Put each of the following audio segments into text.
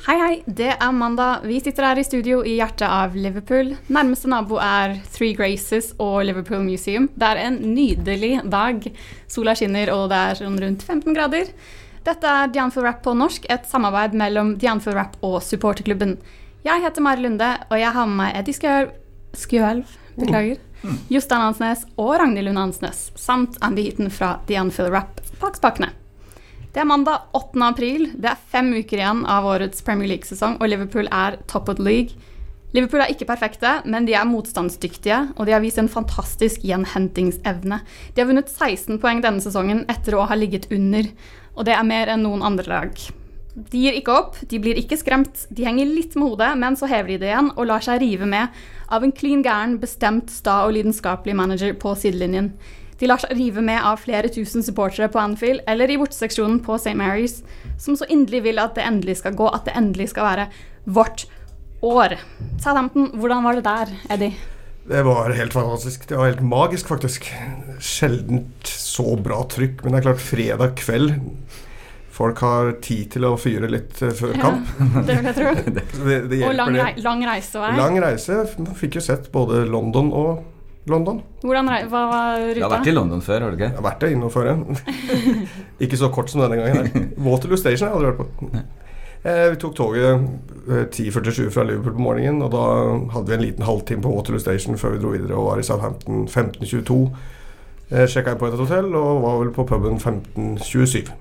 Hei, hei. Det er mandag. Vi sitter her i studio i hjertet av Liverpool. Nærmeste nabo er Three Graces og Liverpool Museum. Det er en nydelig dag. Sola skinner, og det er sånn rundt 15 grader. Dette er Anfield Rap på norsk, et samarbeid mellom Anfield Rap og supporterklubben. Jeg heter Mari Lunde, og jeg har med meg Eddie Skjølv Skjølv, beklager. Jostein Hansnes og Ragnhild Lund Hansnes, samt Andy Heaton fra Anfield Rap bak spakene. Det er mandag 8. april. Det er fem uker igjen av årets Premier League-sesong, og Liverpool er top of the league. Liverpool er ikke perfekte, men de er motstandsdyktige, og de har vist en fantastisk gjenhentingsevne. De har vunnet 16 poeng denne sesongen etter å ha ligget under, og det er mer enn noen andre lag. De gir ikke opp, de blir ikke skremt. De henger litt med hodet, men så hever de det igjen og lar seg rive med av en klin gæren, bestemt, sta og lidenskapelig manager på sidelinjen. De lar seg rive med av flere tusen supportere på Anfield eller i borteseksjonen på St. Mary's, som så inderlig vil at det endelig skal gå, at det endelig skal være vårt år. Southampton, hvordan var det der, Eddie? Det var helt fantastisk. Det var helt magisk, faktisk. Sjeldent så bra trykk. Men det er klart, fredag kveld Folk har tid til å fyre litt eh, før kamp. Ja, det vil jeg tro. Det, det og lang, rei lang reisevei. Lang reise. Fikk jo sett både London og London. Hvordan hva var ruta? Du har vært i London før, har du ikke? Jeg har vært der innom før. ja. Ikke så kort som denne gangen. her Waterloo Station har jeg aldri vært på. Eh, vi tok toget eh, 10.47 fra Liverpool på morgenen, og da hadde vi en liten halvtime på Waterloo Station før vi dro videre og var i Southampton 15.22. Eh, Sjekka inn på et hotell og var vel på puben 15.27.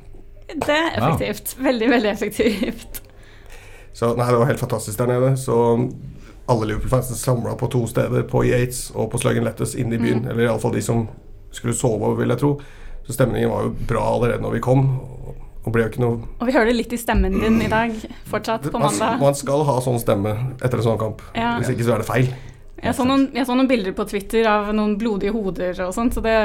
Det er effektivt. Veldig, veldig effektivt. Så nei, det var helt fantastisk der nede. Så alle Liverpool-fansen samla på to steder, på Yates og på Sluggen Letters inn i byen. Eller iallfall de som skulle sove, vil jeg tro. Så stemningen var jo bra allerede når vi kom. Og ble jo ikke noe Og vi hører litt i stemmen din i dag, fortsatt, på mandag. man skal ha sånn stemme etter en sånn kamp. Ja. Hvis ikke så er det feil. Jeg så, noen, jeg så noen bilder på Twitter av noen blodige hoder og sånt, så det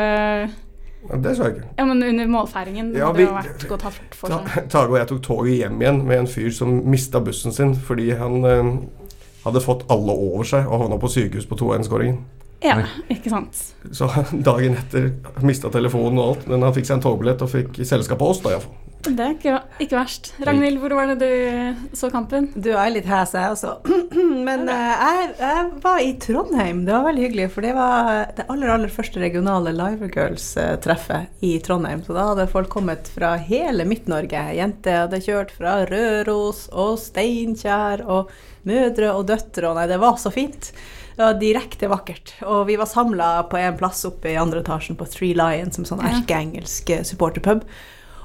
Ja, det så jeg ikke. Ja, men under målfeiringen Ja, vi- det vært godt hardt for seg. Tage og jeg tok toget hjem igjen med en fyr som mista bussen sin fordi han eh, hadde fått alle over seg og havna på sykehus på 2-1-skåringen. Ja, ikke sant. Så dagen etter mista telefonen og alt, men han fikk seg en togbillett og fikk selskap av oss, da iallfall. Det er ikke, ikke verst. Ragnhild, hvor var det du så kampen? Du er litt hes, jeg også. Men eh, jeg, jeg var i Trondheim. Det var veldig hyggelig, for det var det aller aller første regionale Liver Girls-treffet i Trondheim. Så da hadde folk kommet fra hele Midt-Norge. Jenter hadde kjørt fra Røros og Steinkjer og mødre og døtre. Og nei, det var så fint. Det var direkte vakkert. Og vi var samla på en plass oppe i andre etasjen på Three Lions, som sånn erkeengelsk eh, supporterpub.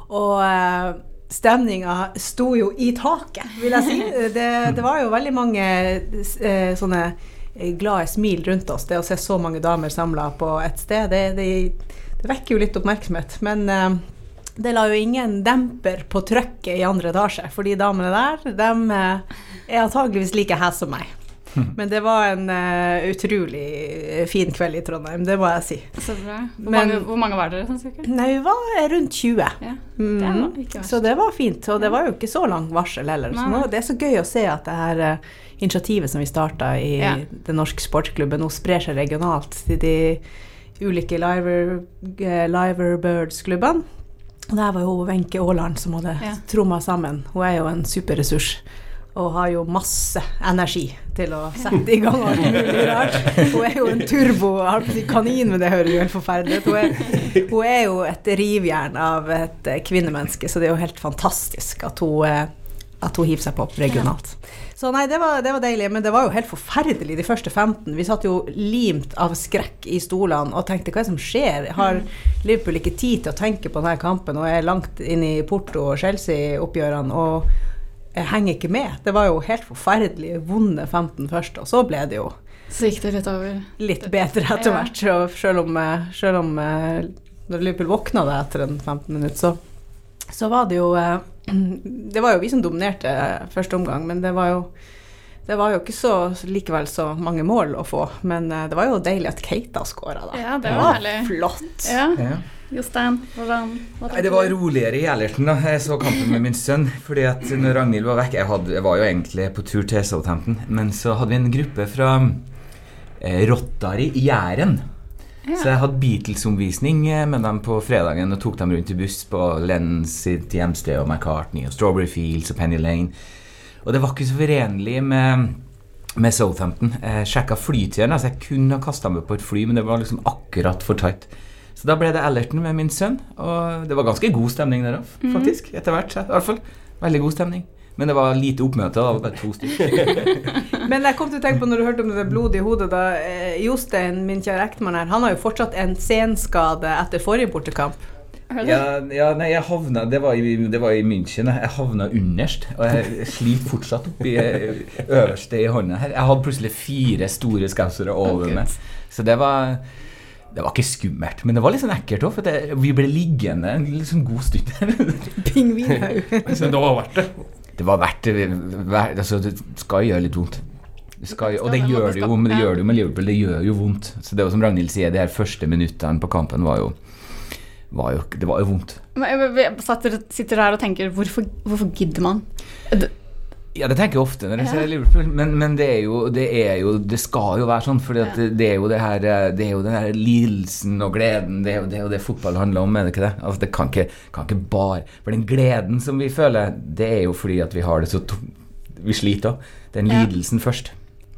Og eh, stemninga sto jo i taket, vil jeg si. Det, det var jo veldig mange eh, sånne glade smil rundt oss. Det å se så mange damer samla på et sted, det, det, det vekker jo litt oppmerksomhet. Men eh, det la jo ingen demper på trøkket i andre etasje, for de damene der, de eh, er antageligvis like hæs som meg. Men det var en uh, utrolig fin kveld i Trondheim, det må jeg si. Så bra. Hvor, Men- mange, hvor mange var dere? Sånn? Nei, vi var rundt 20. Ja, det var. Så det var fint, og det var jo ikke så lang varsel heller. Så nå, det er så gøy å se at det her uh, initiativet som vi starta i Ja. Den norske sportsklubben, nå sprer seg regionalt til de ulike Liver, eh, Liverbirds-klubbene. Og der var jo Wenche Aaland som hadde Ja. tromma sammen. Hun er jo en superressurs. Og har jo masse energi til å sette i gang alt mulig rart. Hun er jo en turbo kanin, men det høres jo helt forferdelig ut. Hun hun er jo et rivjern av et eh, kvinnemenneske, så det er jo helt fantastisk at hun, eh, at hun hiver seg på regionalt. Så nei, det var, det var deilig, men det var jo helt forferdelig de første 15. Vi satt jo limt av skrekk i stolene og tenkte hva er det som skjer? Har Liverpool ikke tid til å tenke på denne kampen og er langt inn i Porto og Chelsea-oppgjørene og henger ikke med? Det var jo helt forferdelig vonde 15 først, og så ble det jo Så gikk det litt over. litt bedre etter hvert. Ja. selv om, eh, selv om eh, når Liverpool våkna det etter en 15 minutter, så, så var det jo eh, Det var jo vi som dominerte eh, første omgang, men det var jo det var jo ikke så likevel så mange mål å få, men eh, det var jo deilig at Keita skåra, da. Ja, det det var var herlig. flott. Ja, Ja. Jostein, hvordan var det? det var roligere i Ellerton da jeg så kampen med min sønn. Fordi at når Ragnhild var vekk Jeg, hadde, jeg var jo egentlig på tur til Southampton, men så hadde vi en gruppe fra eh, Rottari i Jæren. Ja. Så jeg hadde Beatles-omvisning eh, med dem på fredagen og tok dem rundt i buss på Lennon sitt hjemsted og McCartney og Strawberry Fields og Penny Lane. Og det var ikke så forenlig med, med Southampton. Jeg sjekka flytidene. Altså jeg kunne ha kasta meg på et fly, men det var liksom akkurat for tight. Så da ble det Allerton med min sønn, og det var ganske god stemning der òg, faktisk. Etter hvert, i hvert fall. Veldig god stemning. Men det var lite oppmøte. Det var bare to stykker. Men jeg kom til å tenke på når du hørte om det blodet i hodet da eh, Jostein, min kjære ektemann her, han har jo fortsatt en senskade etter forrige bortekamp. Ja, ja, nei, jeg havna Det var i, det var i München. Jeg havna underst. Og jeg sliter fortsatt oppi eh, øverste i hånda her. Jeg hadde plutselig fire store skausere over meg. Så det var det var ikke skummelt, men det var litt sånn ekkelt òg, for det, vi ble liggende en sånn god stund. Pingvinhaug. Men det var verdt det. det var verdt det. Altså, det skal gjøre litt vondt. Det skal, og det gjør det jo, men det gjør det jo med Liverpool. Det gjør jo vondt. Så det var som Ragnhild sier, de her første minuttene på kampen var jo, var jo Det var jo vondt. Men jeg- jeg sitter, sitter her og tenker hvorfor, hvorfor gidder man? Det, Ja, det tenker jeg ofte når jeg ser Liverpool, men, men det er jo Det er jo Det skal jo være sånn, for det, det er jo det her Det er jo den her lidelsen og gleden. Det er jo det, er jo det fotball handler om, er det ikke det? Altså, det kan ikke, kan ikke bare For den gleden som vi føler, det er jo fordi at vi har det så Vi sliter òg. Den Ja. lidelsen først.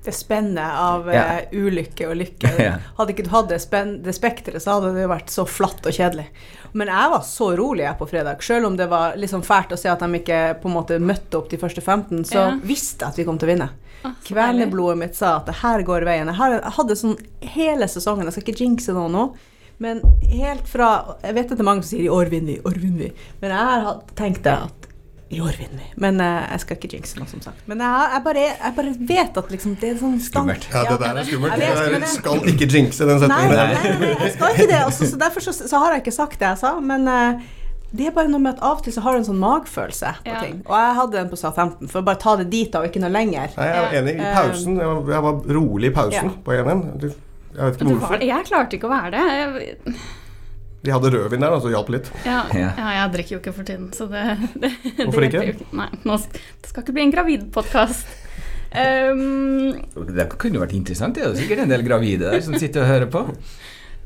Det spennet av Ja. eh, ulykke og lykke. Hadde ikke du hatt det, spenn, det spekteret, så hadde det jo vært så flatt og kjedelig. Men jeg var så rolig jeg på fredag. Selv om det var liksom fælt å se at de ikke på en måte møtte opp de første 15, så Ja. visste jeg at vi kom til å vinne. Ah, så. Kveleblodet mitt sa at det her går veien. Jeg har- jeg hadde sånn hele sesongen, jeg skal ikke jinxe noe nå, men helt fra Jeg vet at det er mange som sier 'i år vinner vi', 'i år vinner vi', men jeg har tenkt det at i år vinner vi. Men uh, jeg skal ikke jinxe noe, som sagt. Men jeg, jeg, bare, jeg bare vet at liksom det er sånn stank. Skummelt. Ja, det der er skummelt. Jeg vet, Jeg skal ikke jinxe den Nei, setningen nei, der. nei, nei, jeg skal ikke det. Også, så derfor så, så har jeg ikke sagt det jeg sa, men uh, det er bare noe med at av og til så har du en sånn magfølelse på Ja. ting. Og jeg hadde den på SA15, for å bare ta det dit da, og ikke noe lenger. Nei, jeg er enig. I pausen Jeg var, jeg var rolig i pausen Ja. på 1-1. Jeg vet ikke var, hvorfor. jeg klarte ikke å være det. Jeg, De hadde rødvin der, så altså det hjalp litt. ja, Ja. jeg drikker jo ikke for tiden, så det, det Hvorfor det ikke? jo Nei, nå, det skal ikke bli en gravidpodkast. Um, Det kunne vært interessant. Det er jo sikkert en del gravide der som sitter og hører på.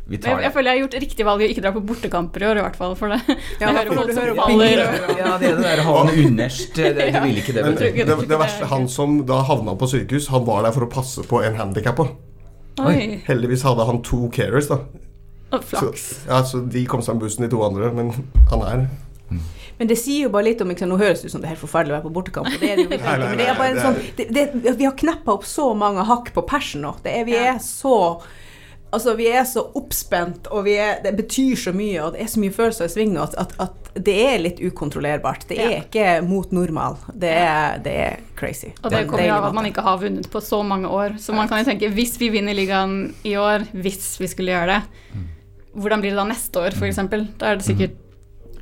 Vi jeg, tar jeg føler jeg har gjort riktig valg i å ikke dra på bortekamper i år, i hvert fall. For det. Ja, jeg hører folk som faller. Ja, det er det der han underst. Det, det, du vil ikke det. Men vet det, du. det, det er verste, han som da havna på sykehus, han var der for å passe på en handikappa. Oi, Heldigvis hadde han to carers, da. Og Så, ja, så de kom seg med bussen, de to andre. Men han er Men det sier jo bare litt om liksom, Nå høres det ut som det er helt forferdelig å være på bortekamp, det er det jo Nei, nei, ikke. Det er bare en sånn det, det, Vi har kneppa opp så mange hakk på persen nå. Det er, vi Ja. er så Altså, vi er så oppspent, og vi er, det betyr så mye, og det er så mye følelser i sving nå at, at, at det er litt ukontrollerbart. Det er Ja. ikke mot normal. Det er, det er crazy. Og det kommer av at man ikke har vunnet på så mange år. Så man kan jo tenke, hvis vi vinner ligaen i år, hvis vi skulle gjøre det, hvordan blir det da neste år, f.eks.? Da er det sikkert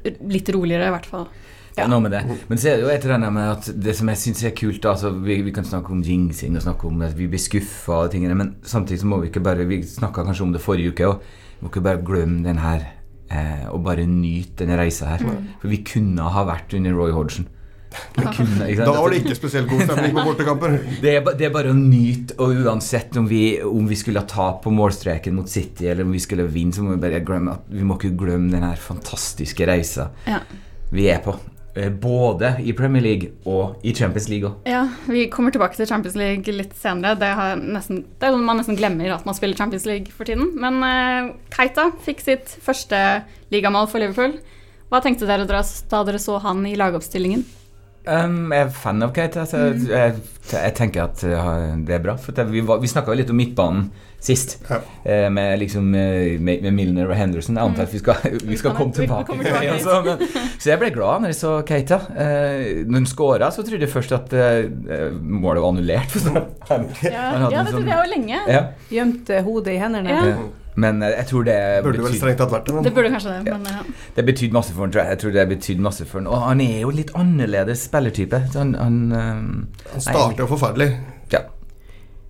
litt roligere, i hvert fall. Ja. noe med det. Men så er det jo et eller med at det som jeg syns er kult altså, vi, vi kan snakke om jingsing og snakke om at vi blir skuffa og tingene, men samtidig så må vi ikke bare Vi snakka kanskje om det forrige uke òg. Vi må ikke bare glemme den her eh, og bare nyte denne reisa her. For vi kunne ha vært under Roy Hodgson. Kunne, ikke sant? Da var det ikke spesielt god stemning på bortekamper. Det er, det er bare å nyte, og uansett om vi, om vi skulle ha tap på målstreken mot City, eller om vi skulle vinne, så må vi bare glemme at vi må ikke glemme den her fantastiske reisa Ja. vi er på. Eh, Både i Premier League og i Champions League òg. Ja, vi kommer tilbake til Champions League litt senere. Det, har nesten, det er noe man nesten glemmer at man spiller Champions League for tiden. Men uh, Keita fikk sitt første ligamål for Liverpool. Hva tenkte dere da dere så han i lagoppstillingen? Um, jeg er fan av Kate. Altså, Mm. jeg, jeg tenker at uh, det er bra. For det, vi, var, vi snakka jo litt om midtbanen sist, Ja. eh, med, liksom, eh, med, med Milner og Henderson. Jeg antar at vi skal, vi skal komme tilbake. kommer tilbake altså, men, så jeg ble glad når jeg så Keita. Eh, når hun skåra, så trodde jeg først at eh, målet var annullert. Sånn. Ja, ja det sånn- trodde jeg jo lenge. ja. Gjemt eh, hodet i hendene. Ja. Men eh, jeg tror det Burde vel strengt tatt vært det, men Det burde kanskje det, men ja. Det betydde masse for han, tror jeg. Jeg tror det betydde masse for han. Og han er jo litt annerledes spillertype. Så Han, han, um... han starter jo forferdelig. ja.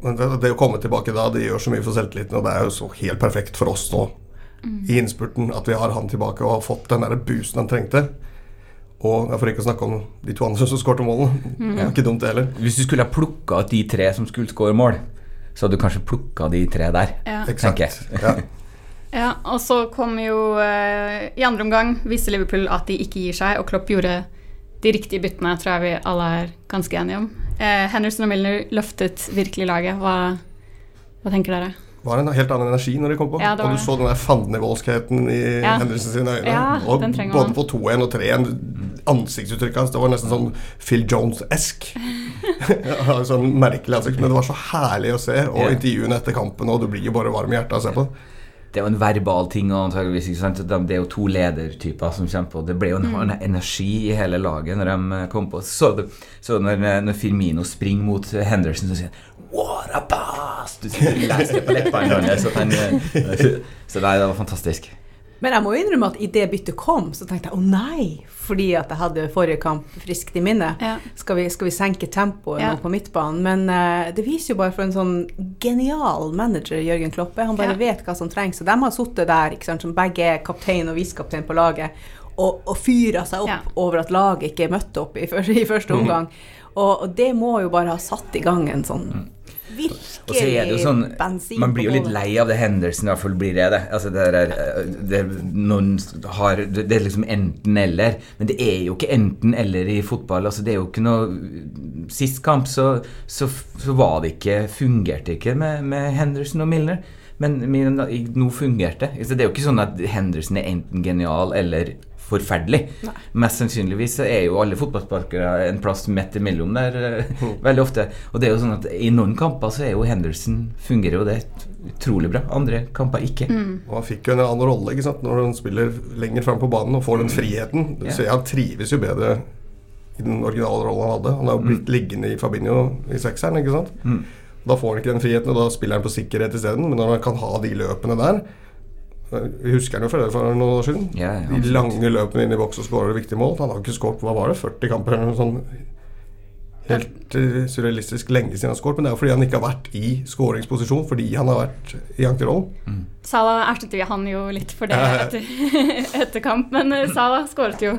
Men det, det å komme tilbake da, det gjør så mye for selvtilliten, og det er jo så helt perfekt for oss nå i innspurten at vi har han tilbake og har fått den der boosten han trengte. Og jeg for ikke å snakke om de to andre som skårte målene. Det er ikke dumt, det heller. Hvis du skulle ha plukka ut de tre som skulle skåre mål, så hadde du kanskje plukka de tre der. ja. Tenker Eksakt. Ja. Ja, og så kom jo eh, I andre omgang viste Liverpool at de ikke gir seg, og Klopp gjorde de riktige byttene tror jeg vi alle er ganske enige om. Eh, Henderson og Milner løftet virkelig laget. Hva, hva tenker dere? Det var en helt annen energi når de kom på. Ja, og du det. så den der fandenivoldskheten i Ja. Henderson sine øyne. Ja, og både man. på 2-1 og 3-1. Ansiktsuttrykket hans det var nesten sånn Phil Jones-esk. Sånn merkelig ansikt, men det var så herlig å se. Og yeah. intervjuene etter kampen, og du blir jo bare varm i hjertet av å se på. Det er jo en verbal ting, antageligvis, ikke sant? Det er jo to ledertyper som kommer på. Det ble jo en, mm. energi i hele laget når de kom på. Så, så når, når Firmino springer mot Henderson, så sier han 'What a det på leppene hans. Så, nei, det var fantastisk. Men jeg må innrømme at idet byttet kom, så tenkte jeg å nei, fordi at jeg hadde forrige kamp friskt i minne. Ja. Skal, vi, skal vi senke tempoet Ja. nå på midtbanen? Men uh, det viser jo bare for en sånn genial manager, Jørgen Kloppe. Han bare Ja. vet hva som trengs. Og de har sittet der, ikke sant, som begge er kaptein og visekaptein på laget, og, og fyra seg opp Ja. over at laget ikke er møtt opp i, første- i første omgang. Og, og det må jo bare ha satt i gang en sånn Mm. Og så det jo sånn bensin Man blir jo litt lei av det hendelsen, i hvert fall blir jeg det. Altså det er, eh, det er, har, det er liksom enten-eller. Men det er jo ikke enten-eller i fotball. Altså det er jo ikke noe Sist kamp så, så, så var det ikke Fungerte ikke med, med Henderson og Milner. Men, men nå fungerte det. Det er jo ikke sånn at Henderson er enten genial eller forferdelig. Mest sannsynligvis er jo alle fotballsparkere en plass midt imellom der eh, veldig ofte. Og det er jo sånn at i noen kamper så er jo Henderson fungerer jo det utrolig bra. Andre kamper ikke. Og han fikk jo en annen rolle ikke sant? når han spiller lenger fram på banen og får den friheten. Du Ja. ser Han trives jo bedre i den originale rollen han hadde. Han har jo blitt liggende i Fabinho i sekseren, ikke sant. Mm. Da får han ikke den friheten, og da spiller han på sikkerhet isteden. Men når han kan ha de løpene der Vi husker han jo fra det for noen år siden. Ja, ja, de lange løpene inn i boks og skårer viktige mål. Han har ikke skåret hva var det, 40 kamper eller noe sånt. Helt eh, surrealistisk lenge siden han har skåret, men det er jo fordi han ikke har vært i skåringsposisjon fordi han har vært i ankerrollen. Salah ertet vi han jo litt for det etter, etter kamp, men eh, Salah skåret jo.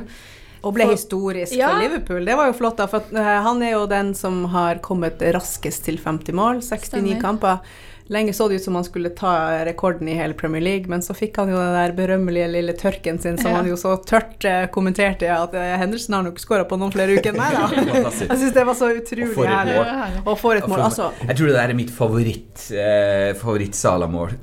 Og ble For- historisk Ja. for Liverpool. Det var jo flott, da. For eh, han er jo den som har kommet raskest til 50 mål. 69 Stemmer. kamper. Lenge så det ut som han skulle ta rekorden i hele Premier League, men så fikk han jo den der berømmelige lille tørken sin som Ja. han jo så tørt eh, kommenterte at eh, Henderson har nok skåra på noen flere uker enn meg, da. Jeg syns det var så utrolig herlig. Og for et mål. Altså, Jeg tror det der er mitt favoritt eh, favoritt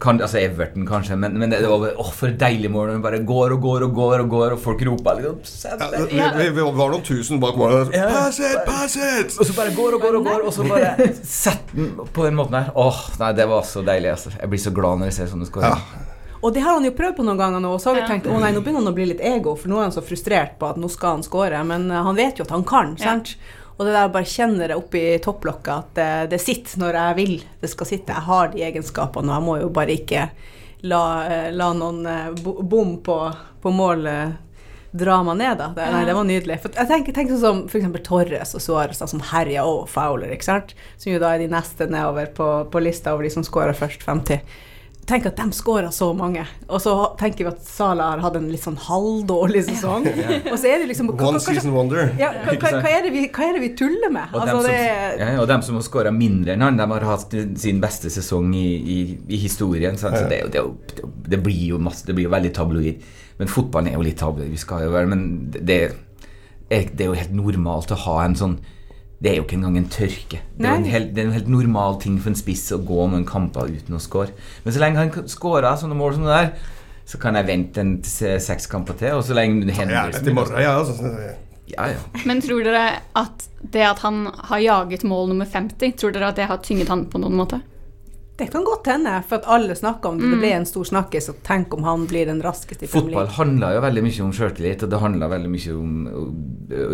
Kan- Altså Everton, kanskje, men, men det, det var åh, for et deilig mål. Det bare går og går og går, og går, og folk roper liksom Ja, vi, vi, vi var noen tusen bak målet. Ja. Pass it, pass it! Og så bare går og går og går, og så bare setter den på den måten her. Åh, nei, det var så deilig. Altså. Jeg blir så glad når jeg ser sånne Ja. skåringer. Og det har han jo prøvd på noen ganger nå, og så har vi tenkt å nei, nå begynner han å bli litt ego, for nå er han så frustrert på at nå skal han skåre, men eh, han vet jo at han kan, Ja. sant? Og det der bare kjenner det oppi topplokket at det, det sitter når jeg vil det skal sitte. Jeg har de egenskapene, og jeg må jo bare ikke la, eh, la noen eh, bom på, på mål eh, dra meg ned, da. Det, nei, det var nydelig. For jeg tenker, tenker sånn som f.eks. Torres og Suárez, da, som herja og Fowler, ikke sant? Som jo da er de neste nedover på, på lista over de som skårer først 50. Tenk at de skåra så mange, og så tenker vi at Salah har hatt en litt sånn halvdårlig sesong. Og så er det liksom One season wonder. ja, hva, hva, hva, er det vi, hva er det vi tuller med? Og, Altså, dem det som, ja, og dem som har skåra mindre enn han, de har hatt sin beste sesong i, i, i historien. sant? Så det, det, det blir jo masse, det blir jo veldig tabloid. Men fotballen er jo litt tabloid, vi skal jo være Men det, er, det er jo helt normalt å ha en sånn Det er jo ikke engang en tørke. Det er en helt, det er en helt normal ting for en spiss å gå noen kamper uten å score. Men så lenge han skårer sånne mål som det der, så kan jeg vente en se- seks kamper til. Og så lenge det hender... morgen, ja. Altså. Ja, ja. Men tror dere at det at han har jaget mål nummer 50, tror dere at det har tynget han på noen måte? Det kan godt hende, for at alle snakker om det. Det ble en stor snakkis, og tenk om han blir den raskeste i Fotball handler jo veldig mye om sjøltillit, og det handler veldig mye om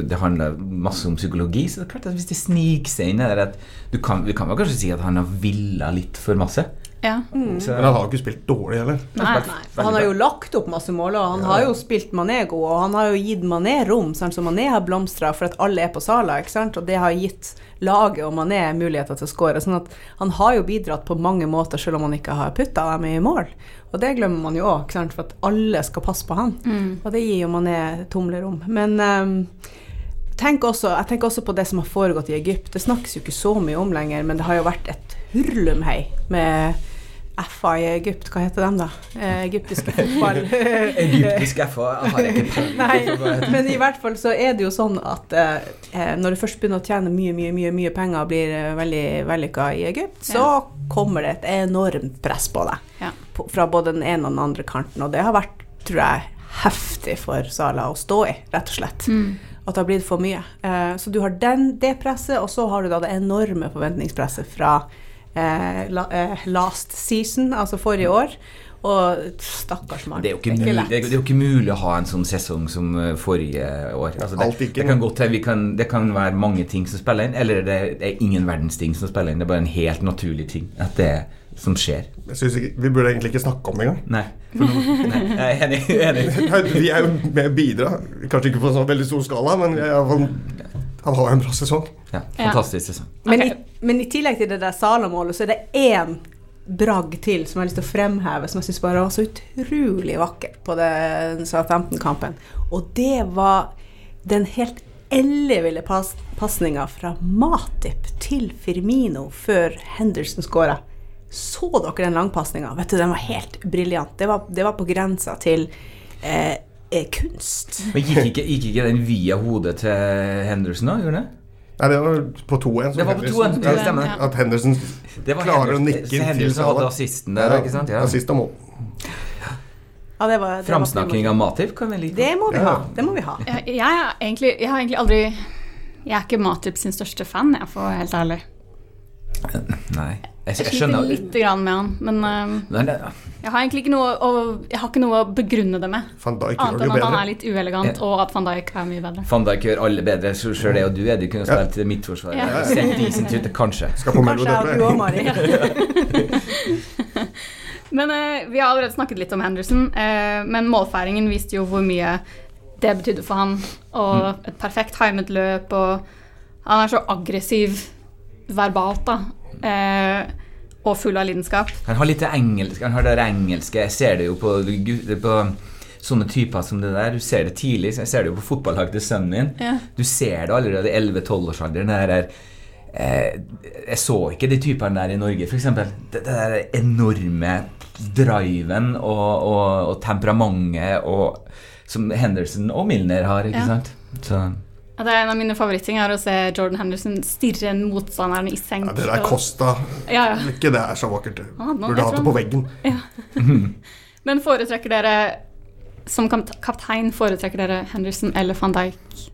Det handler masse om psykologi. Så det er klart at hvis det sniker seg inn der at du kan, Vi kan vel kanskje si at han har villa litt for masse. Ja. Så, Men han har jo ikke spilt dårlig heller. Nei. nei. Han har jo lagt opp masse mål, og han har jo spilt Mané god, og han har jo gitt Mané rom, sant? så Mané har blomstra for at alle er på Sala, ikke sant? og det har gitt laget og Mané muligheter til å skåre. Sånn at han har jo bidratt på mange måter, selv om han ikke har putta dem i mål. Og det glemmer man jo òg, for at alle skal passe på han. Og det gir jo Mané tomlerom. Men um, tenk også, jeg tenker også på det som har foregått i Egypt. Det snakkes jo ikke så mye om lenger, men det har jo vært et hurlumhei med FA i Egypt, hva heter de da? Eh, egyptiske fotball... Egyptisk FA har jeg ikke peiling men i hvert fall så er det jo sånn at eh, eh, når du først begynner å tjene mye, mye, mye, mye penger og blir eh, veldig vellykka i Egypt, så Ja. kommer det et enormt press på deg. Ja. Fra både den ene og den andre kanten. Og det har vært, tror jeg, heftig for Sala å stå i, rett og slett. Mm. At det har blitt for mye. Eh, så du har den, det presset, og så har du da det enorme forventningspresset fra last season, altså forrige år. Og stakkars mann. Det er, jo ikke det, er, det er jo ikke mulig å ha en sånn sesong som eh, forrige år. Altså det, Alt ikke, det, kan godt, vi kan, det kan være mange ting som spiller inn, eller det er ingen verdens ting som spiller inn. Det er bare en helt naturlig ting at det er som skjer. Jeg ikke, Vi burde egentlig ikke snakke om det engang. Nei. Nei jeg er enig. enig. Vi er jo med å bidra. Kanskje ikke på en sånn veldig stor skala, men fall- han har en bra sesong. Ja, fantastisk sesong. Men, Okay. Men i tillegg til det der Sala-målet, så er det én bragd til som jeg har lyst til å fremheve, som jeg syns bare var så utrolig vakkert på den Southampton-kampen. Og det var den helt elleville pas pasninga fra Matip til Firmino før Henderson skåra. Så dere den langpasninga? Vet du, den var helt briljant. Det det var på grensa til eh, kunst. Men gikk ikke, gikk ikke den via hodet til Henderson, da? Gjorde den? Nei, det var på 2-1. Det var på 2-1, det stemmer. At Henderson Det var klarer å Henderson- inn til Salah. hadde assisten der, ikke sant? Ja. Assist og mål. Ja, det var, det var Framsnakking av Matip kan vi like. Det må vi Ja. ha. Det må vi ha. Jeg, jeg, er egentlig, jeg har egentlig aldri Jeg er ikke Matip sin største fan, jeg, for å være helt ærlig. Nei. Jeg, Jeg jeg sliter skjønner lite grann med han, men um, Nei, det, jeg har egentlig ikke noe å, jeg har ikke noe å begrunne det med. Van Dijk Annet enn at han er litt uelegant, og at van Dijk er mye bedre. Van Dijk gjør alle bedre. Så Sjøl det og du, er Eddie, kunne spilt til forsvar Ja. Ja. Sett decent kanskje. Skal på Kanskje er du òg, Mari. Men uh, vi har allerede snakket litt om Henderson, uh, men målfeiringen viste jo hvor mye det betydde for han. Og et perfekt timet løp, og han er så aggressiv verbalt, da. Eh, og full av lidenskap. Han har litt engelsk. Han har det engelske. Jeg ser det jo på, på sånne typer som det der. Du ser det tidlig. Jeg ser det jo på fotballaget til sønnen min. Ja. Du ser det allerede i 11-12-årsalderen. Det der eh, Jeg så ikke de typene der i Norge, f.eks. Det, det der enorme driven og, og, og temperamentet og, som Henderson og Milner har, ikke Ja. sant? Så det er En av mine favoritting er å se Jordan Henderson stirre motstanderen i senk. Ja, det der og- Costa Ja, ja. Ikke det er så vakkert. Ah, Burde hatt det på veggen. Men foretrekker dere som kaptein foretrekker dere Henderson eller van Dijk?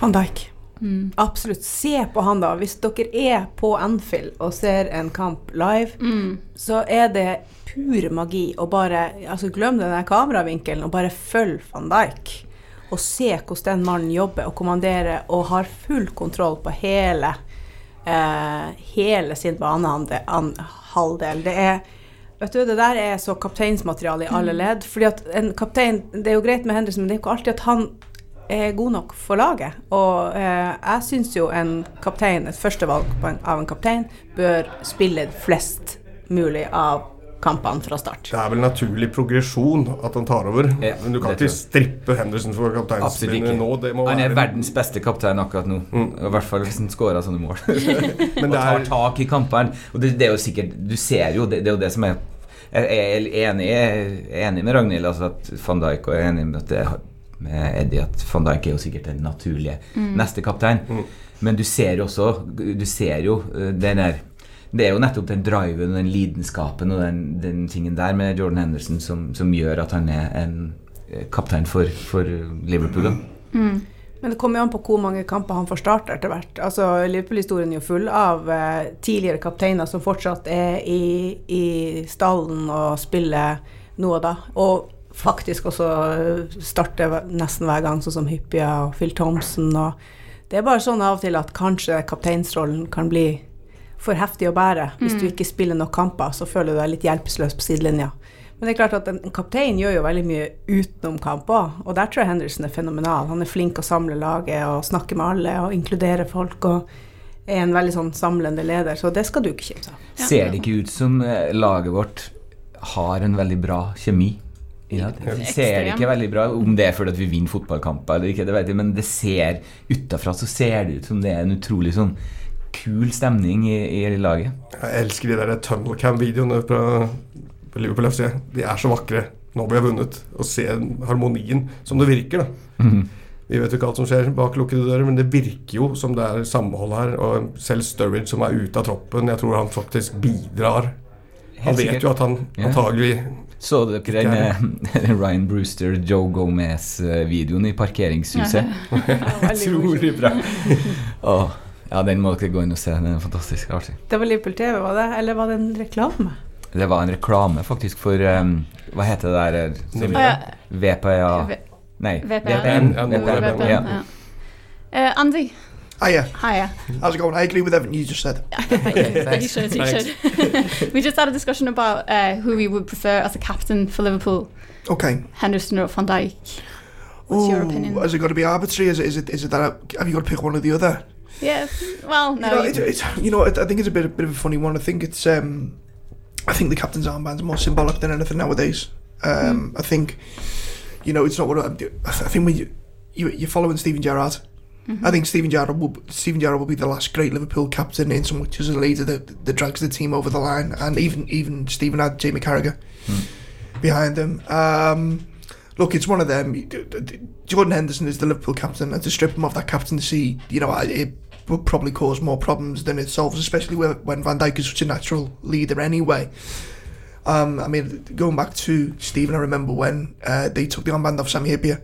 Van Dijk. Mm. Absolutt. Se på han, da. Hvis dere er på Anfield og ser en kamp live, Mm. så er det pur magi å bare altså Glem den der kameravinkelen og bare følg van Dijk. Og se hvordan den mannen jobber og kommanderer og har full kontroll på hele eh, hele sin banehalvdel. Det er Vet du, Det der er så kapteinsmateriale i alle ledd. fordi at en kaptein, Det er jo greit med Henderson, men det er jo ikke alltid at han er god nok for laget. Og eh, jeg syns jo en kaptein, et førstevalg på av en kaptein, bør spille flest mulig av kampene fra start. Det er vel naturlig progresjon at han tar over. Ja, Men du kan ikke strippe Henderson for Absolutt kapteinspillet nå. Det må Han er være- verdens beste kaptein akkurat nå. I hvert fall hvis han scorer sånne mål. Men og tar er tak i kampene. Og det, det er jo sikkert Du ser jo, det, det er jo det som er Jeg er enig, jeg er enig med Ragnhild altså at van Dijk, og jeg er enig med, at det, med Eddie at van Dijk er jo sikkert den naturlige neste kaptein. Men du ser jo også Du ser jo eh, den der det er jo nettopp den driven og den lidenskapen og den, den tingen der med Jordan Henderson som, som gjør at han er en eh, kaptein for, for Liverpool. Mm. Men det kommer jo an på hvor mange kamper han får starte etter hvert. Altså, Liverpool-historien er jo full av eh, tidligere kapteiner som fortsatt er i, i stallen og spiller nå og da. Og faktisk også eh, starter nesten hver gang, sånn som Hyppia og Phil Thompson. Og det er bare sånn av og til at kanskje kapteinsrollen kan bli for heftig å bære. Hvis du ikke spiller nok kamper, så føler du deg litt hjelpeløs på sidelinja. Men det er klart at en en kaptein gjør jo veldig mye utenom kamp òg, og der tror jeg Henderson er fenomenal. Han er flink å samle laget og snakke med alle og inkludere folk og er en veldig sånn samlende leder, så det skal du ikke kimse av. Ja. Ser det ikke ut som eh, laget vårt har en veldig bra kjemi? Ja, det ser det ikke veldig bra Om det er fordi vi vinner fotballkamper eller ikke, det vet jeg, men det ser utafra så ser det ut som det er en utrolig sånn kul stemning i, i laget. Jeg elsker de der tunnel cam-videoene fra Liverpool FC. De er så vakre Nå blir jeg vunnet. Å se harmonien som det virker, da. Mhm. Vi vet jo ikke alt som skjer bak lukkede dører, men det virker jo som det er samhold her. Og selv Sturridge, som er ute av troppen, jeg tror han faktisk bidrar. Han Helt vet jo at han Ja. antagelig Så dere den eh, Ryan Brewster, Joe Gomez-videoen i parkeringshuset? Utrolig bra. Åh, ja, den må dere gå inn og se. Den er fantastisk artig. Det var Liverpool TV, var det? Eller var det en reklame? Det var en reklame faktisk for um, Hva heter det der eh, som- ja. VPA V- Nei, VPN. Ja, VPN. Eh, Andy, Hiya. hiya. How's it going? I agree with everything you just said. you should, you should. we just had a discussion about uh, who we would prefer as a captain for Liverpool, Okay. Henderson or Van Dijk. What's your Ooh, opinion? Has it got to be arbitrary? Is it? Is it? Is it that? Have you got to pick one or the other? Yeah, well, no. you know, you- it's, it's, you know, I think it's a bit, a bit of a funny one. I think it's, um, I think the captain's armband's more symbolic than anything nowadays. Um, I think, you know, it's not what I, I think when you, you you're following Stephen Gerrard. I think Stephen Gerrard will Stephen Gerrard will be the last great Liverpool captain in so much as a leader that, that drags the team over the line, and even even Stephen had Jamie Carragher behind him. Um, look, it's one of them. Jordan Henderson is the Liverpool captain, and to strip him of that captaincy, you know, it would probably cause more problems than it solves, especially when when Van Dijk is such a natural leader anyway. Um, I mean, going back to Stephen, I remember when uh, they took the armband off Sammy Hippier,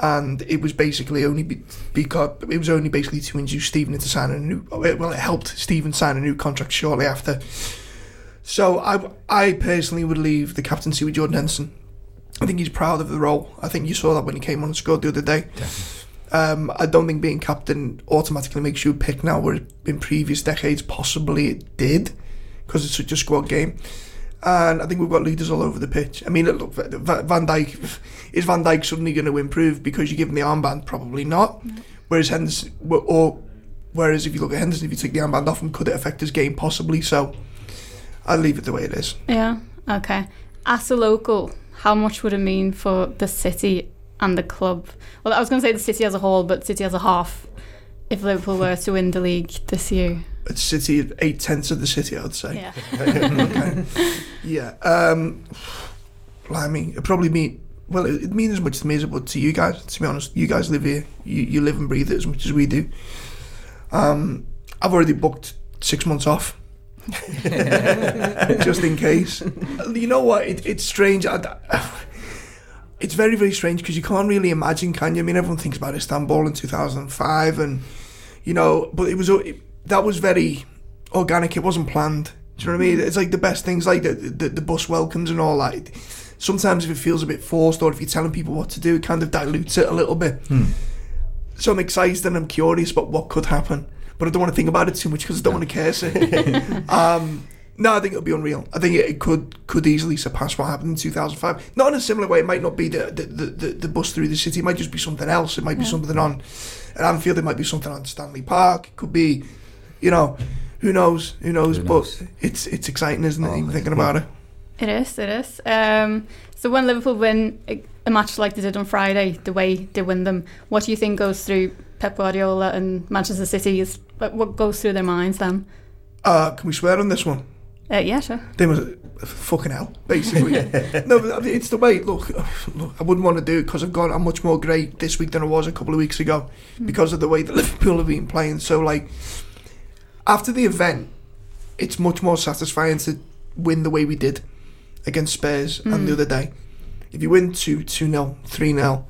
and it was basically only be, because it was only basically to induce Stephen into signing a new. Well, it helped Stephen sign a new contract shortly after. So I, I personally would leave the captaincy with Jordan Henderson. I think he's proud of the role. I think you saw that when he came on and scored the other day. Um, I don't think being captain automatically makes you a pick now, where in previous decades possibly it did, because it's such a squad game. And I think we've got leaders all over the pitch. I mean, look, Va- Van Dijk is Van Dijk suddenly going to improve because you give him the armband? Probably not. Whereas Henderson, or whereas if you look at Henderson, if you take the armband off him, could it affect his game? Possibly. So I'll leave it the way it is. Yeah, okay. As a local, how much would it mean for the city and the club? Well, I was going to say the city as a whole, but city as a half, if Liverpool were to win the league this year. It's City, eight tenths of the city, I would say. Yeah. okay. Yeah. Um, blimey, it probably mean well, it, it means as much to me as it would to you guys. To be honest, you guys live here. You, you live and breathe it as much as we do. Um, I've already booked six months off. just in case. You know what? It, it's strange. I, it's very, very strange because you can't really imagine, can you? I mean, everyone thinks about Istanbul in 2005, and you know, but it was it, that was very organic. It wasn't planned. Do you know what I mean? It's like the best things, like the, the the bus welcomes and all that. Sometimes if it feels a bit forced, or if you're telling people what to do, it kind of dilutes it a little bit. So I'm excited and I'm curious about what could happen, but I don't want to think about it too much because I don't want to care. it. um, no, I think it'll be unreal. I think it, it could could easily surpass what happened in 2005. Not in a similar way. It might not be the the, the, the, the bus through the city. It might just be something else. It might be something on at Anfield. It might be something on Stanley Park. It could be, you know, who knows? Who knows? Who knows? But it's it's exciting, isn't it? Oh, even thinking about it. It is, it is. Um, so when Liverpool win a, a match like they did on Friday, the way they win them, what do you think goes through Pep Guardiola and Manchester City? Is what what goes through their minds then? Uh, can we swear on this one? Uh, yeah, sure. They was fucking hell, basically. no, but it's the way. Look, look, I wouldn't want to do it because I've gone. I'm much more great this week than I was a couple of weeks ago because of the way that Liverpool have been playing. So, like, after the event, it's much more satisfying to win the way we did against Spurs and the other day. If you win 2 2 0, 3 0,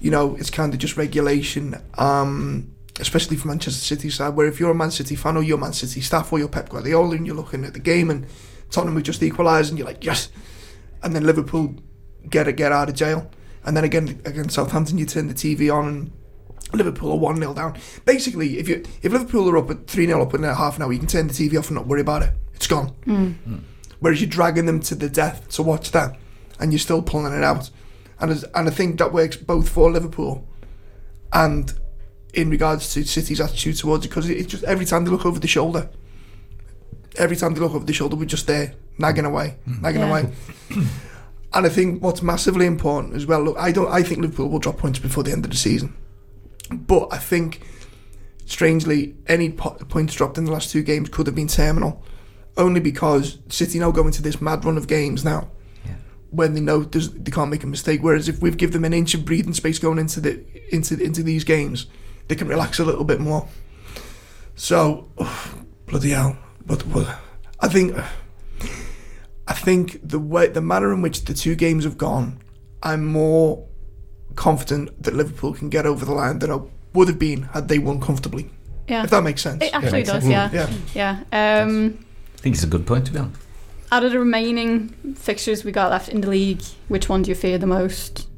you know, it's kind of just regulation. Um, especially for Manchester City side, where if you're a Man City fan or you're Man City staff or you're Pep Guardiola and you're looking at the game and Tottenham have just equalised and you're like, yes. And then Liverpool get it, get out of jail. And then again against Southampton, you turn the TV on and Liverpool are 1 0 down. Basically, if you if Liverpool are up at 3 0 up in a half an hour, you can turn the TV off and not worry about it. It's gone. Hmm. Hmm. Whereas you're dragging them to the death to watch that and you're still pulling it out. And, as, and I think that works both for Liverpool and in regards to City's attitude towards it because it's just every time they look over the shoulder, every time they look over the shoulder, we're just there nagging away, mm. nagging Yeah. away. and I think what's massively important as well. Look, I don't. I think Liverpool will drop points before the end of the season, but I think strangely, any po- points dropped in the last two games could have been terminal, only because City now go into this mad run of games now. Yeah. When they know they can't make a mistake, whereas if we've give them an inch of breathing space going into the into into these games, they can relax a little bit more. So, bloody hell! But, but I think I think the way the manner in which the two games have gone, I'm more confident that Liverpool can get over the line than I would have been had they won comfortably. Yeah. If that makes sense. It actually makes does, sense. yeah. yeah. Yeah. Um, I think it's a good point to be honest. out of the remaining fixtures we got left in the league, which one do you fear the most?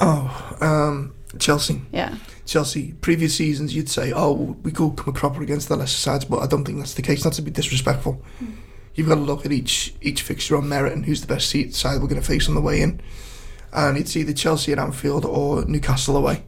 Oh, um, Chelsea. Yeah. Chelsea. Previous seasons, you'd say, oh, we could come a cropper against the lesser sides, but I don't think that's the case. Not to be disrespectful. Hmm. You've got to look at each each fixture on merit and who's the best seat side we're going to face on the way in. And it's either Chelsea at Anfield or Newcastle away.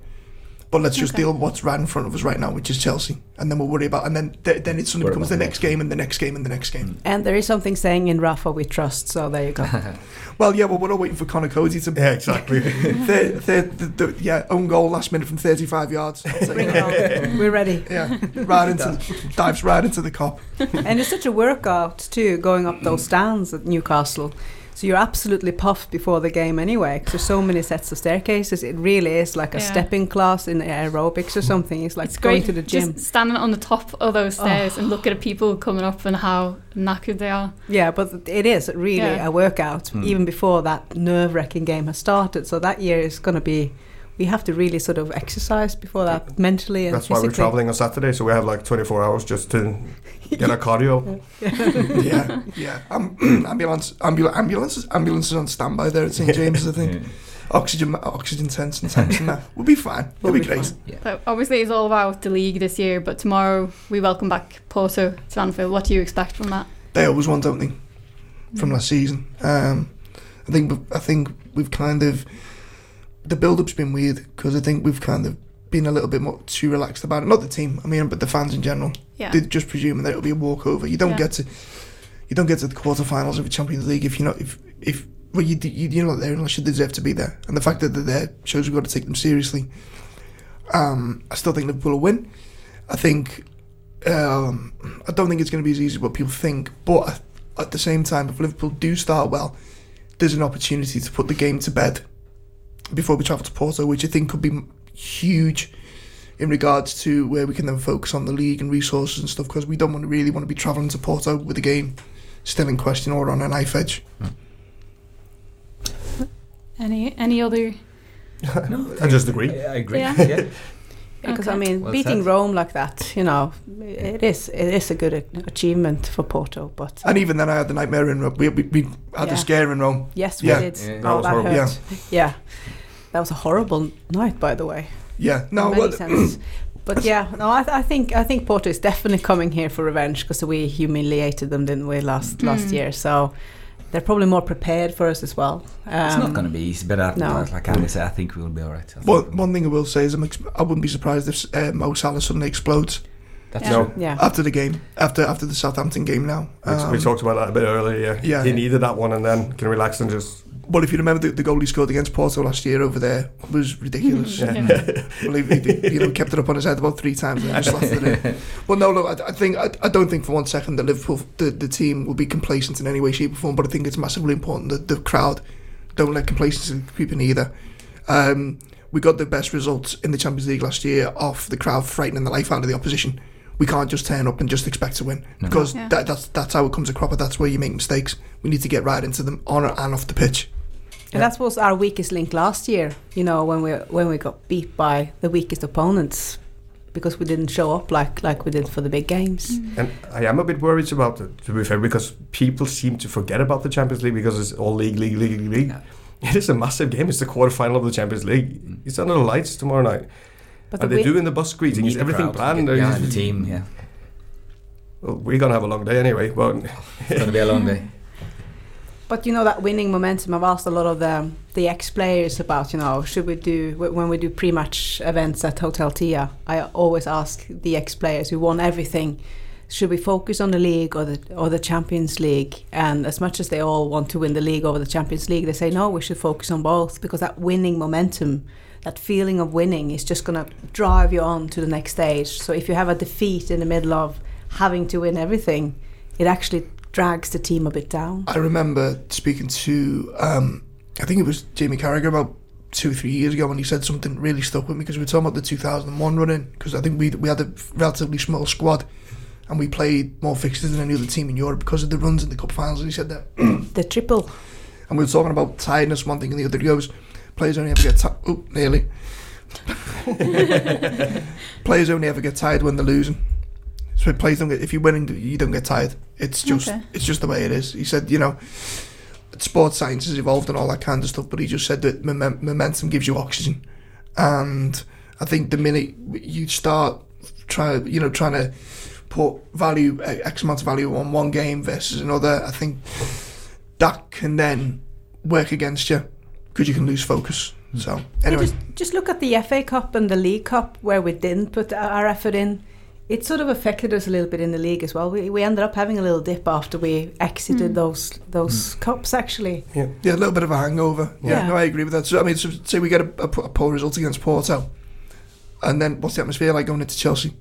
But let's just Okay. deal with what's right in front of us right now, which is Chelsea, and then we'll worry about. And then th- then it suddenly Worry becomes the the next game and the next game and the next game. And there is something saying in Rafa we trust, so there you go. Well, yeah, well, we're all waiting for Connor Cody to Yeah, exactly. thir- thir- the, the, yeah, own goal last minute from 35 yards. I'll take Bring it. it on. We're ready. Yeah, right into dives right into the cop. And it's such a workout too, going up those stands at Newcastle. So you're absolutely puffed before the game anyway, because there's so many sets of staircases. It really is like a Yeah. stepping class in aerobics or something. It's like It's going great to the gym. just standing on the top of those stairs and look at the people coming up and how knackered they are. Yeah, but it is really Yeah. a workout Mm. even before that nerve-wracking game has started. So that year is going to be. We have to really sort of exercise before that mentally and That's why we're traveling on Saturday, so we have like 24 hours just to get our cardio. Yeah, yeah. Um, ambulance, ambulance, ambulances, ambulances on standby there at St James's. I think oxygen, oxygen tents and tanks and that. We'll be fine. We'll It'll be be great. fine. So obviously it's all about the league this year, but tomorrow we welcome back Porto to Anfield. What do you expect from that? They always won, don't they? From last season. Um, I think. I think we've kind of the build-up's been weird because I think we've kind of been a little bit more too relaxed about it. Not the team, I mean, but the fans in general. Yeah. They're just presuming that it'll be a walkover. You don't Yeah. get to you don't get to the quarterfinals of the Champions League if you're not if if well you you- you're not there unless you deserve to be there. And the fact that they're there shows we've got to take them seriously. Um, I still think Liverpool will win. I think um, I don't think it's going to be as easy as what people think. But at the same time, if Liverpool do start well, there's an opportunity to put the game to bed before we travel to Porto, which I think could be huge in regards to where we can then focus on the league and resources and stuff because we don't want to really want to be travelling to Porto with the game still in question or on a knife edge. Any any other? no, I just agree. I agree. Yeah. Yeah. Because Okay. I mean, Well beating said. Rome like that, you know, it is it is a good achievement for Porto. But And even then, I had the nightmare in Rome. We, we, we had Yeah. the scare in Rome. yes, we Yeah. did. Yeah. Oh, That was that horrible. hurt. Yeah. that was a horrible night, by the way. Yeah, no, in many well, sense. But yeah, no, I, th- I think I think Porto is definitely coming here for revenge because we humiliated them, didn't we, last last Mm. year? So they're probably more prepared for us as well. It's Um, not going to be easy, but I, no. like Andy said, I think we'll be all right. I Well, we'll- one thing I will say is I'm ex- I wouldn't be surprised if uh, Mo Salah suddenly explodes That's Yeah. No. Yeah, after the game, after after the Southampton game now. We- we Um, talked about that a bit earlier. Yeah. Yeah. He needed that one and then can relax and just. Well, if you remember the, the goal he scored against Porto last year over there was ridiculous. Yeah. well, he, he, you know, kept it up on his head about three times and just lasted it. Well, no, look, I, I think I, I don't think for one second that Liverpool, the, the team, will be complacent in any way, shape, or form. But I think it's massively important that the crowd don't let complacency creep in either. Um, we got the best results in the Champions League last year off the crowd frightening the life out of the opposition. We can't just turn up and just expect to win No. because Yeah. that, that's that's how it comes across. That's where you make mistakes. We need to get right into them on and off the pitch. And that was our weakest link last year. You know, when we when we got beat by the weakest opponents because we didn't show up like like we did for the big games. And I am a bit worried about it, to be fair, because people seem to forget about the Champions League because it's all league, league, league, league. Yeah. It is a massive game. It's the quarterfinal of the Champions League. Mm. It's under the lights tomorrow night. But Are the they wi- doing the bus We greeting? need Is everything planned? get Or behind the team, yeah. Well, we're gonna have a long day anyway. But It's going to be a long day. But you know that winning momentum. I've asked a lot of um, the the ex players about. You know, should we do when we do pre match events at Hotel Tia? I always ask the ex players who won everything. Should we focus on the league or the or the Champions League? And as much as they all want to win the league over the Champions League, they say no. We should focus on both because that winning momentum, that feeling of winning is just going to drive you on to the next stage. So if you have a defeat in the middle of having to win everything, it actually drags the team a bit down. I remember speaking to, um, I think it was Jamie Carragher about two, three years ago, and he said something really stuck with me because we were talking about the 2001 run in, because I think we we had a relatively small squad, and we played more fixtures than any other team in Europe because of the runs in the cup finals. And he said that, The triple. and we were talking about tiredness one thing and the other. He goes, players only ever get tired. Oh, nearly. players only ever get tired when they're losing. So players don't get. If you're winning, you don't get tired. It's just Okay. it's just the way it is. He said, you know, sports science has evolved and all that kind of stuff, but he just said that momen- momentum gives you oxygen, and I think the minute you start try, you know, trying to put value x amount of value on one game versus another, I think that can then work against you because you can lose focus. Hmm. So Yeah, anyway, just, just look at the FA Cup and the League Cup where we didn't put our effort in. It sort of affected us a little bit in the league as well. We, we ended up having a little dip after we exited those those cups. Actually, yeah, yeah, a little bit of a hangover. Yeah, Yeah. no, I agree with that. So I mean, so, say we get a, a, a poor result against Porto, and then what's the atmosphere like going into Chelsea?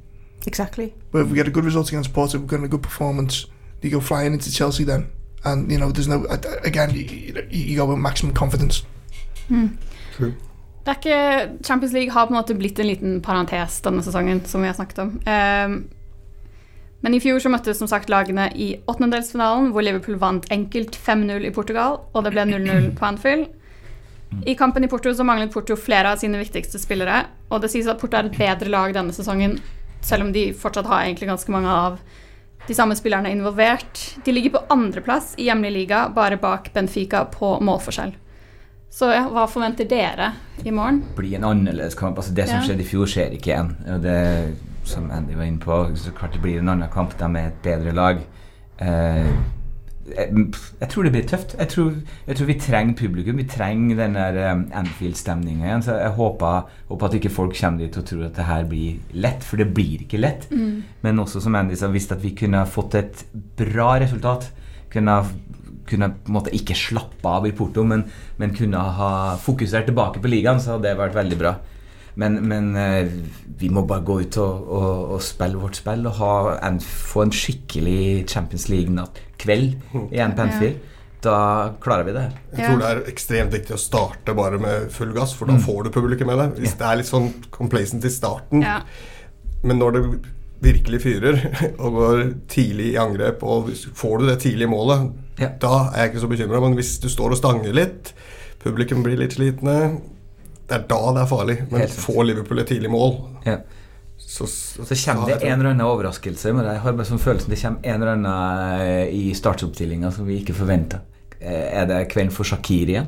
exactly. But if we get a good result against Porto, we've got a good performance. You go flying into Chelsea then, and you know there's no uh, again you, you, you go with maximum confidence. True. Det er ikke, Champions League har på en måte blitt en liten parentes denne sesongen, som vi har snakket om. Um, men i fjor så møttes som sagt lagene i åttendedelsfinalen, hvor Liverpool vant enkelt 5-0 i Portugal, og det ble 0-0 på Anfield. I kampen i Porto så manglet Porto flere av sine viktigste spillere, og det sies at Porto er et bedre lag denne sesongen, selv om de fortsatt har egentlig ganske mange av de samme spillerne involvert. De ligger på andreplass i hjemlig liga, bare bak Benfica på målforskjell. Så ja, hva forventer dere i morgen? bli en annerledes kamp. Altså Det som Ja. skjedde i fjor, skjer ikke igjen. Og det som Andy var inne på, så klart det blir en annen kamp. De er et bedre lag. Eh, jeg, jeg tror det blir tøft. Jeg tror, jeg tror vi trenger publikum. Vi trenger den der um, Anfield-stemninga igjen. Så jeg håper, håper at ikke folk kommer dit og tror at det her blir lett, for det blir ikke lett. Men også som Andy sa, hvis at vi kunne fått et bra resultat, kunne, kunne på en måte ikke slappe av i Porto, men, men kunne ha fokusert tilbake på ligaen, så hadde det vært veldig bra. Men, men eh, vi må bare gå ut og, og, og spille vårt spill og ha en, få en skikkelig Champions League-kveld igjen på Anfield. Da klarer vi det. Jeg tror det er ekstremt viktig å starte bare med full gass, for da Mm. får du publikum med deg. Hvis det er litt sånn complacent i starten, Ja. men når det virkelig fyrer og går tidlig i angrep, og får du det tidlige målet, Ja. da er jeg ikke så bekymra. Men hvis du står og stanger litt, publikum blir litt slitne, det er da det er farlig. Men får Liverpool et tidlig mål, Ja. så, så, Så kommer det en eller annen overraskelse. Men jeg har bare sånn følelsen det kommer en eller annen eh, i startoppstillinga som vi ikke forventer. Eh, Er det kvelden for Shakir igjen?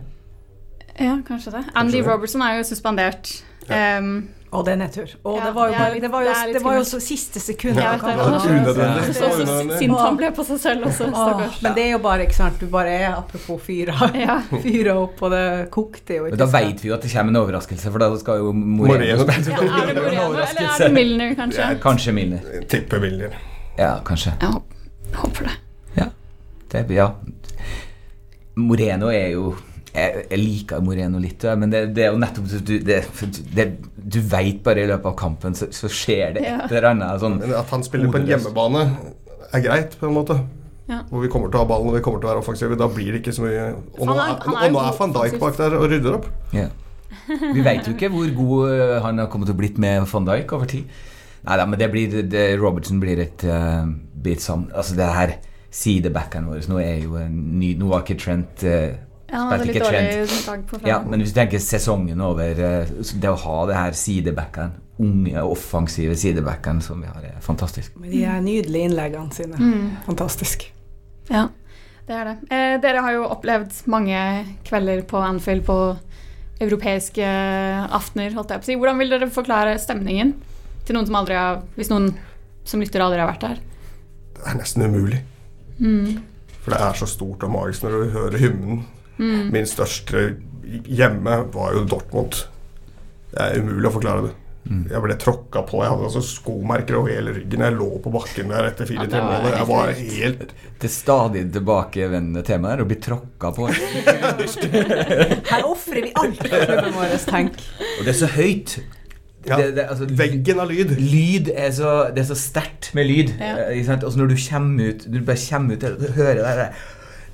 ja, kanskje det. Andy det. Robertson er jo suspendert. Um, Og det er nedtur. Og Ja, det var jo, det bare, litt- det var jo, det det var jo så siste sekund. Ja, sint han ble på seg selv også, stakkars. men det er jo bare, ikke sant, du bare er apropos fyra. Ja. Fyra opp, og det kokte jo. Men da veit vet vi jo at det kommer en overraskelse, for da skal jo Moreno Moreno. spille. Ja, er det Moreno, eller er det Milner, kanskje? Kanskje Milner. tipper Milner. Ja, kanskje. Jeg håper, det. det. Det, ja. Moreno er jo jeg, jeg liker Moreno litt, men det, det er jo nettopp Du, det, det, du veit bare i løpet av kampen, så, så skjer det et eller annet sånn at han spiller på en hjemmebane, er greit, på en måte. Ja. Hvor vi kommer til å ha ballen og vi kommer til å være offensive. Da blir det ikke så mye Og nå Han er- han og nå er van Dijk bak der og rydder opp. ja. Vi veit jo ikke hvor god øh, han har kommet til å blitt med van Dijk over tid. Nei da, men det blir det, Robertson blir et uh, bit sånn Altså, det her sidebackeren vår Nå er jo en ny Nå var ikke Trent uh, Ja, han hadde litt dårlig dag på Ja, men hvis du tenker sesongen over eh, Det å ha det her sidebackene, unge, offensive sidebackene som vi har, er fantastisk. Med de her nydelige innleggene sine. Mm. Fantastisk. Ja, det er det. Eh, dere har jo opplevd mange kvelder på Anfield på europeiske aftener, holdt jeg på å si. Hvordan vil dere forklare stemningen til noen som aldri har Hvis noen som lytter aldri har vært der? Det er nesten umulig. Mm. For det er så stort og magisk når du hører hymnen. Mm. Min største hjemme var jo Dortmund. Det er umulig å forklare det. Jeg ble tråkka på. Jeg hadde altså skomerker over hele ryggen. Jeg lå på bakken der etter fire-tre 4-3 var målet. Jeg var helt Det stadig tilbakevendende temaet er å bli tråkka på. Her ofrer vi alt for klubben vår, tenk. Og det er så høyt. ja, Det, det, altså, Veggen av lyd. Lyd er så, det er så sterkt med lyd. Ja. eh, Ikke sant? Og så når du kommer ut Du bare kommer ut og hører det der,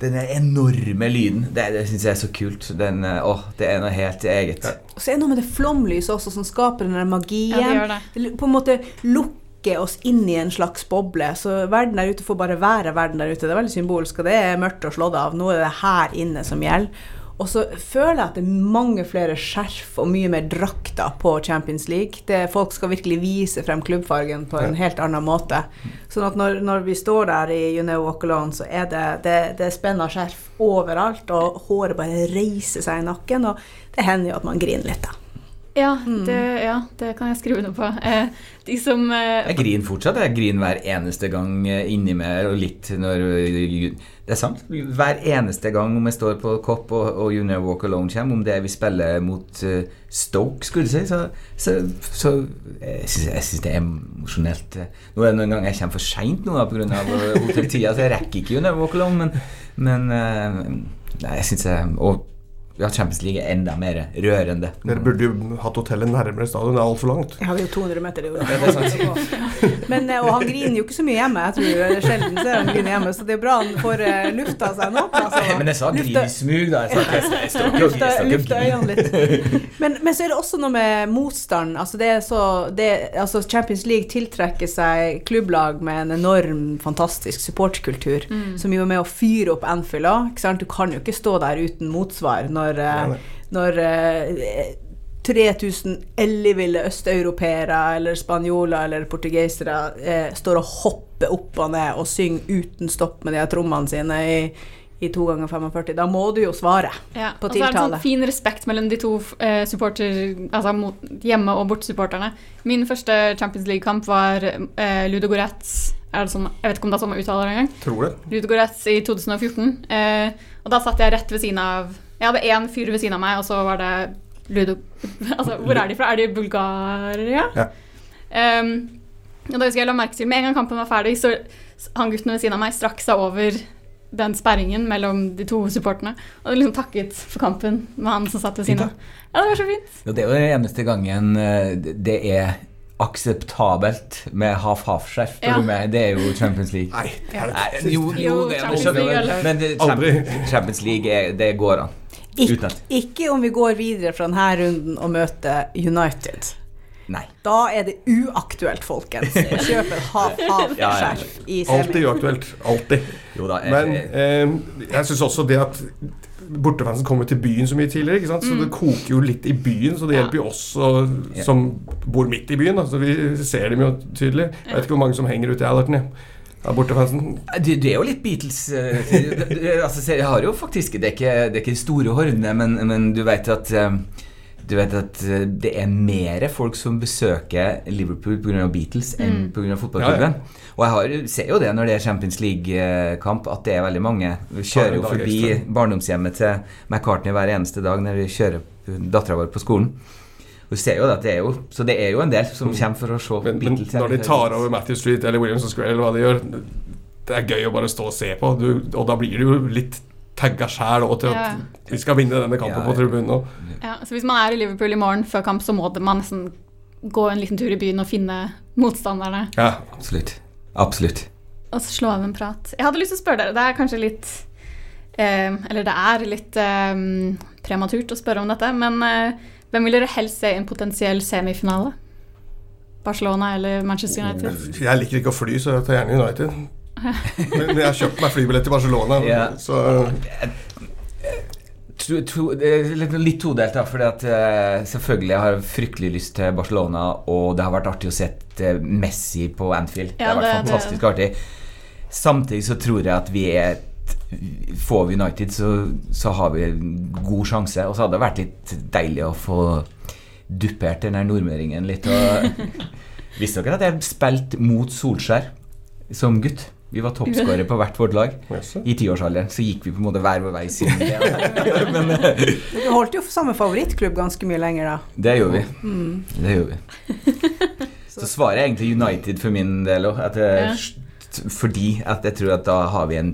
den enorme lyden. Det, det syns jeg er så kult. Den, å, det er noe helt eget. Og så er det noe med det flomlyset også som skaper den der magien. Ja, det gjør det. Det På en måte lukker oss inn i en slags boble. Så verden der ute får bare være verden der ute. Det er veldig symbolsk, og det er mørkt og slått av. Nå er det her inne som gjelder. Og så føler jeg at det er mange flere skjerf og mye mer drakter på Champions League. Det, folk skal virkelig vise frem klubbfargen på en helt annen måte. Sånn at når, når vi står der i You Know Walk Alone, så er det, det, det er spenna skjerf overalt, og håret bare reiser seg i nakken, og det hender jo at man griner litt, da. Ja, det, ja, det kan jeg skrive noe på. Eh, de som eh, Jeg griner fortsatt. Jeg griner hver eneste gang eh, inni meg, og litt når Det er sant. Hver eneste gang om jeg står på kopp og, og You Never Walk Alone kommer, om det vi spiller mot uh, Stoke, skulle jeg si, så, så, så jeg syns det er emosjonelt. Nå er det noen ganger jeg kommer for seint nå pga. hotelltida, så jeg rekker ikke You Never Walk Alone, men, men uh, Nei, jeg syns jeg Og ja, Champions League er enda mer rørende. Dere burde jo hatt hotellet nærmere stadion. Det er altfor langt. Jeg har jo 200 meter det er sant. Men, eh, og han griner jo ikke så mye hjemme. Jeg tror det er Sjelden ser han griner hjemme, så det er bra han får eh, lufta seg nå. Altså, Men jeg sa grin i smug, da. Jeg sa ikke jeg jeg Lufta, øynene litt. Men, men så er det også noe med motstand. Altså det er så, det, altså Champions League tiltrekker seg klubblag med en enorm, fantastisk supportkultur, som jo er med å fyre opp Anfield òg. Du kan jo ikke stå der uten motsvar når, eh, når eh, 3000 elleville østeuropeere eller spanjoler eller portugisere eh, står og hopper opp og ned og synger uten stopp med de her trommene sine i, i to ganger 45. Da må du jo svare Ja, på og så er det tiltale. sånn fin respekt mellom de to eh, supporter, altså mot, hjemme- og bortesupporterne. Min første Champions League-kamp var eh, Ludo Goretz er det sånn, Jeg vet ikke om det er sånn man uttaler det engang. Tror det. Ludo Goretz i 2014. Eh, og da satt jeg rett ved siden av Jeg hadde én fyr ved siden av meg, og så var det Ludo Altså, hvor er de fra? Er de i Bulgaria? Ja. Um, og da husker jeg la merke til Med en gang kampen var ferdig, så han gutten ved siden av meg strakk seg over den sperringen mellom de to supporterne og liksom takket for kampen med han som satt ved siden av. Ja, det var så fint. Ja, det er jo den eneste gangen eh, det er akseptabelt med half-half-skjerf. Ja. Det er jo Champions League. Nei, det er det. jo, jo, Jo, det er Champions League, men- det, Champions, Champions League er, det går an. Ik ikke om vi går videre fra denne runden og møter United. Nei. Da er det uaktuelt, folkens. Kjøp et half-half-skjerf Ja, ja. i Alltid uaktuelt. Alltid. Men eh, jeg syns også det at bortefansen kommer til byen så mye tidligere. ikke sant? Så det koker jo litt i byen, så det Ja. hjelper jo oss og, som bor midt i byen. Da. Så vi ser dem jo tydelig. Jeg vet ikke hvor mange som henger ute i Allerton. Av bortefansen. det, du, er jo litt Beatles eh, altså, Jeg har jo faktisk Det er ikke, det er ikke store hordene, men, men du vet at eh, du vet at eh, det er mer folk som besøker Liverpool pga. Beatles enn Mm. pga. fotballklubben. Og jeg har, ser jo det når det er Champions League-kamp, at det er veldig mange. Vi kjører jo forbi barndomshjemmet til McCartney hver eneste dag når vi kjører dattera vår på skolen. Vi ser jo at det er jo, Så det er jo en del som kommer for å se Men, men når de tar over Matthew Street eller Williamson Square, eller hva de gjør Det er gøy å bare stå og se på. Du, og da blir du jo litt tagga sjæl òg til at Ja. vi skal vinne denne kampen Ja, på tribunen òg. Ja, så hvis man er i Liverpool i morgen før kamp, så må man nesten gå en liten tur i byen og finne motstanderne. Ja. Absolutt. Absolutt. Og så slå av en prat. Jeg hadde lyst til å spørre dere, det er kanskje litt eh, Eller det er litt eh, prematurt å spørre om dette, men eh, hvem vil dere helst se i en potensiell semifinale? Barcelona eller Manchester United? Jeg liker ikke å fly, så jeg tar gjerne United. Men jeg har kjøpt meg flybillett til Barcelona, Ja. så To, to, litt, todelt, da. Fordi at eh, selvfølgelig har jeg fryktelig lyst til Barcelona, og det har vært artig å se eh, Messi på Anfield. det har vært det- det- fantastisk artig. Samtidig så tror jeg at vi er Får vi United, så, så har vi en god sjanse. Og så hadde det vært litt deilig å få duppert den der nordmøringen litt. Og Visste dere at jeg spilte mot Solskjær som gutt Vi var toppskårere på hvert vårt lag. I tiårsalderen så gikk vi på en måte hver vår vei siden det. Men eh, Du holdt jo samme favorittklubb ganske mye lenger, da. det gjorde vi. Det gjorde vi. Så svaret er egentlig United for min del òg. Ja. Fordi at jeg tror at da har vi en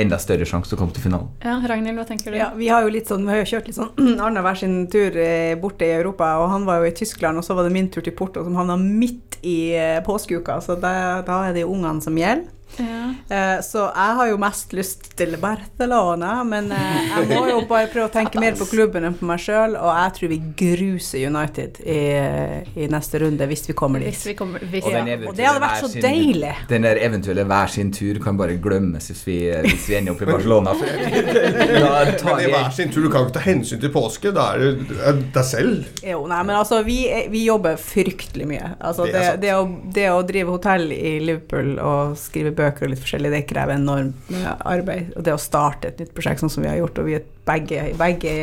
enda større sjanse til å komme til finalen. Ja, Ragnhild, hva tenker du? Ja, vi har jo litt sånn, vi har jo kjørt litt sånn annenhver sin tur eh, borte i Europa, og han var jo i Tyskland, og så var det min tur til Porto, som havna midt i eh, påskeuka, så da, da er det jo ungene som gjelder. Ja. Eh, Så jeg har jo mest lyst til Barcelona, men eh, jeg må jo bare prøve å tenke mer på klubben enn på meg sjøl, og jeg tror vi gruser United i, i neste runde hvis vi kommer dit. Hvis vi kommer hvis, Og Ja, og det hadde vært så sin- deilig. Den der eventuelle hver sin tur kan bare glemmes hvis vi, hvis vi ender opp i Barcelona. Men i hver sin tur, du kan ikke ta hensyn til påske. Da er det er deg selv. Jo, nei, men altså, vi, vi jobber fryktelig mye. Altså, Det det, det, å, det å drive hotell i Liverpool og skrive bøker og litt forskjellig, det krever enormt arbeid. Og det å starte et nytt prosjekt sånn som vi har gjort, og vi er begge, begge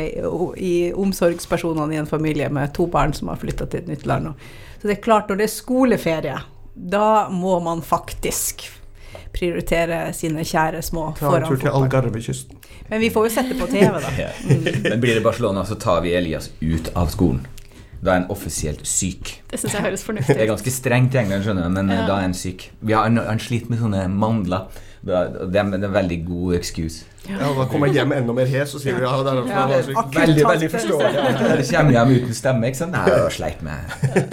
i omsorgspersonene i en familie med to barn som har flytta til et nytt land. Så det er klart, når det er skoleferie, da må man faktisk prioritere sine kjære små Ta en foran tur til fotball. Algarvekysten. Men vi får jo sette på TV, da. Mm. Men blir det Barcelona, så tar vi Elias ut av skolen. Da er en offisielt syk. Det syns jeg høres fornuftig ut. Det er ganske strengt i England, skjønner du, men eh, Ja. da er han syk. Vi har, han, han sliter med sånne mandler. Det er en veldig god excuse. Ja, da kommer jeg hjem enda mer hes, og sier vi, ja, det er derfor Ja. Veldig, veldig forståelig. Eller kommer hjem uten stemme, ikke sant? Nei, jeg sleit med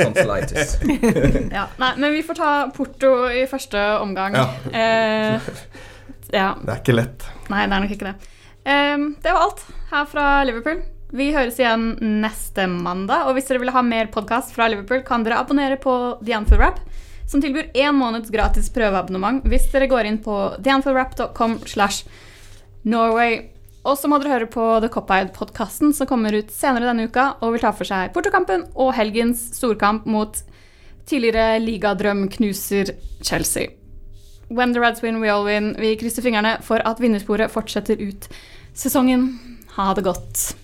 tonsillitis. Ja, nei, men vi får ta Porto i første omgang. Ja. Eh, ja. Det er ikke lett. Nei, det er nok ikke det. Eh, det var alt her fra Liverpool. Vi høres igjen neste mandag. Og hvis dere vil ha mer podkast fra Liverpool, kan dere abonnere på The Anfield Rap, som tilbyr én måneds gratis prøveabonnement hvis dere går inn på theanfieldrap.com slash Norway. Og så må dere høre på The Cop-Eyed-podkasten som kommer ut senere denne uka og vil ta for seg Portokampen og helgens storkamp mot tidligere ligadrømknuser Chelsea. When the Reds win, we all win. Vi krysser fingrene for at vinnersporet fortsetter ut sesongen. Ha det godt.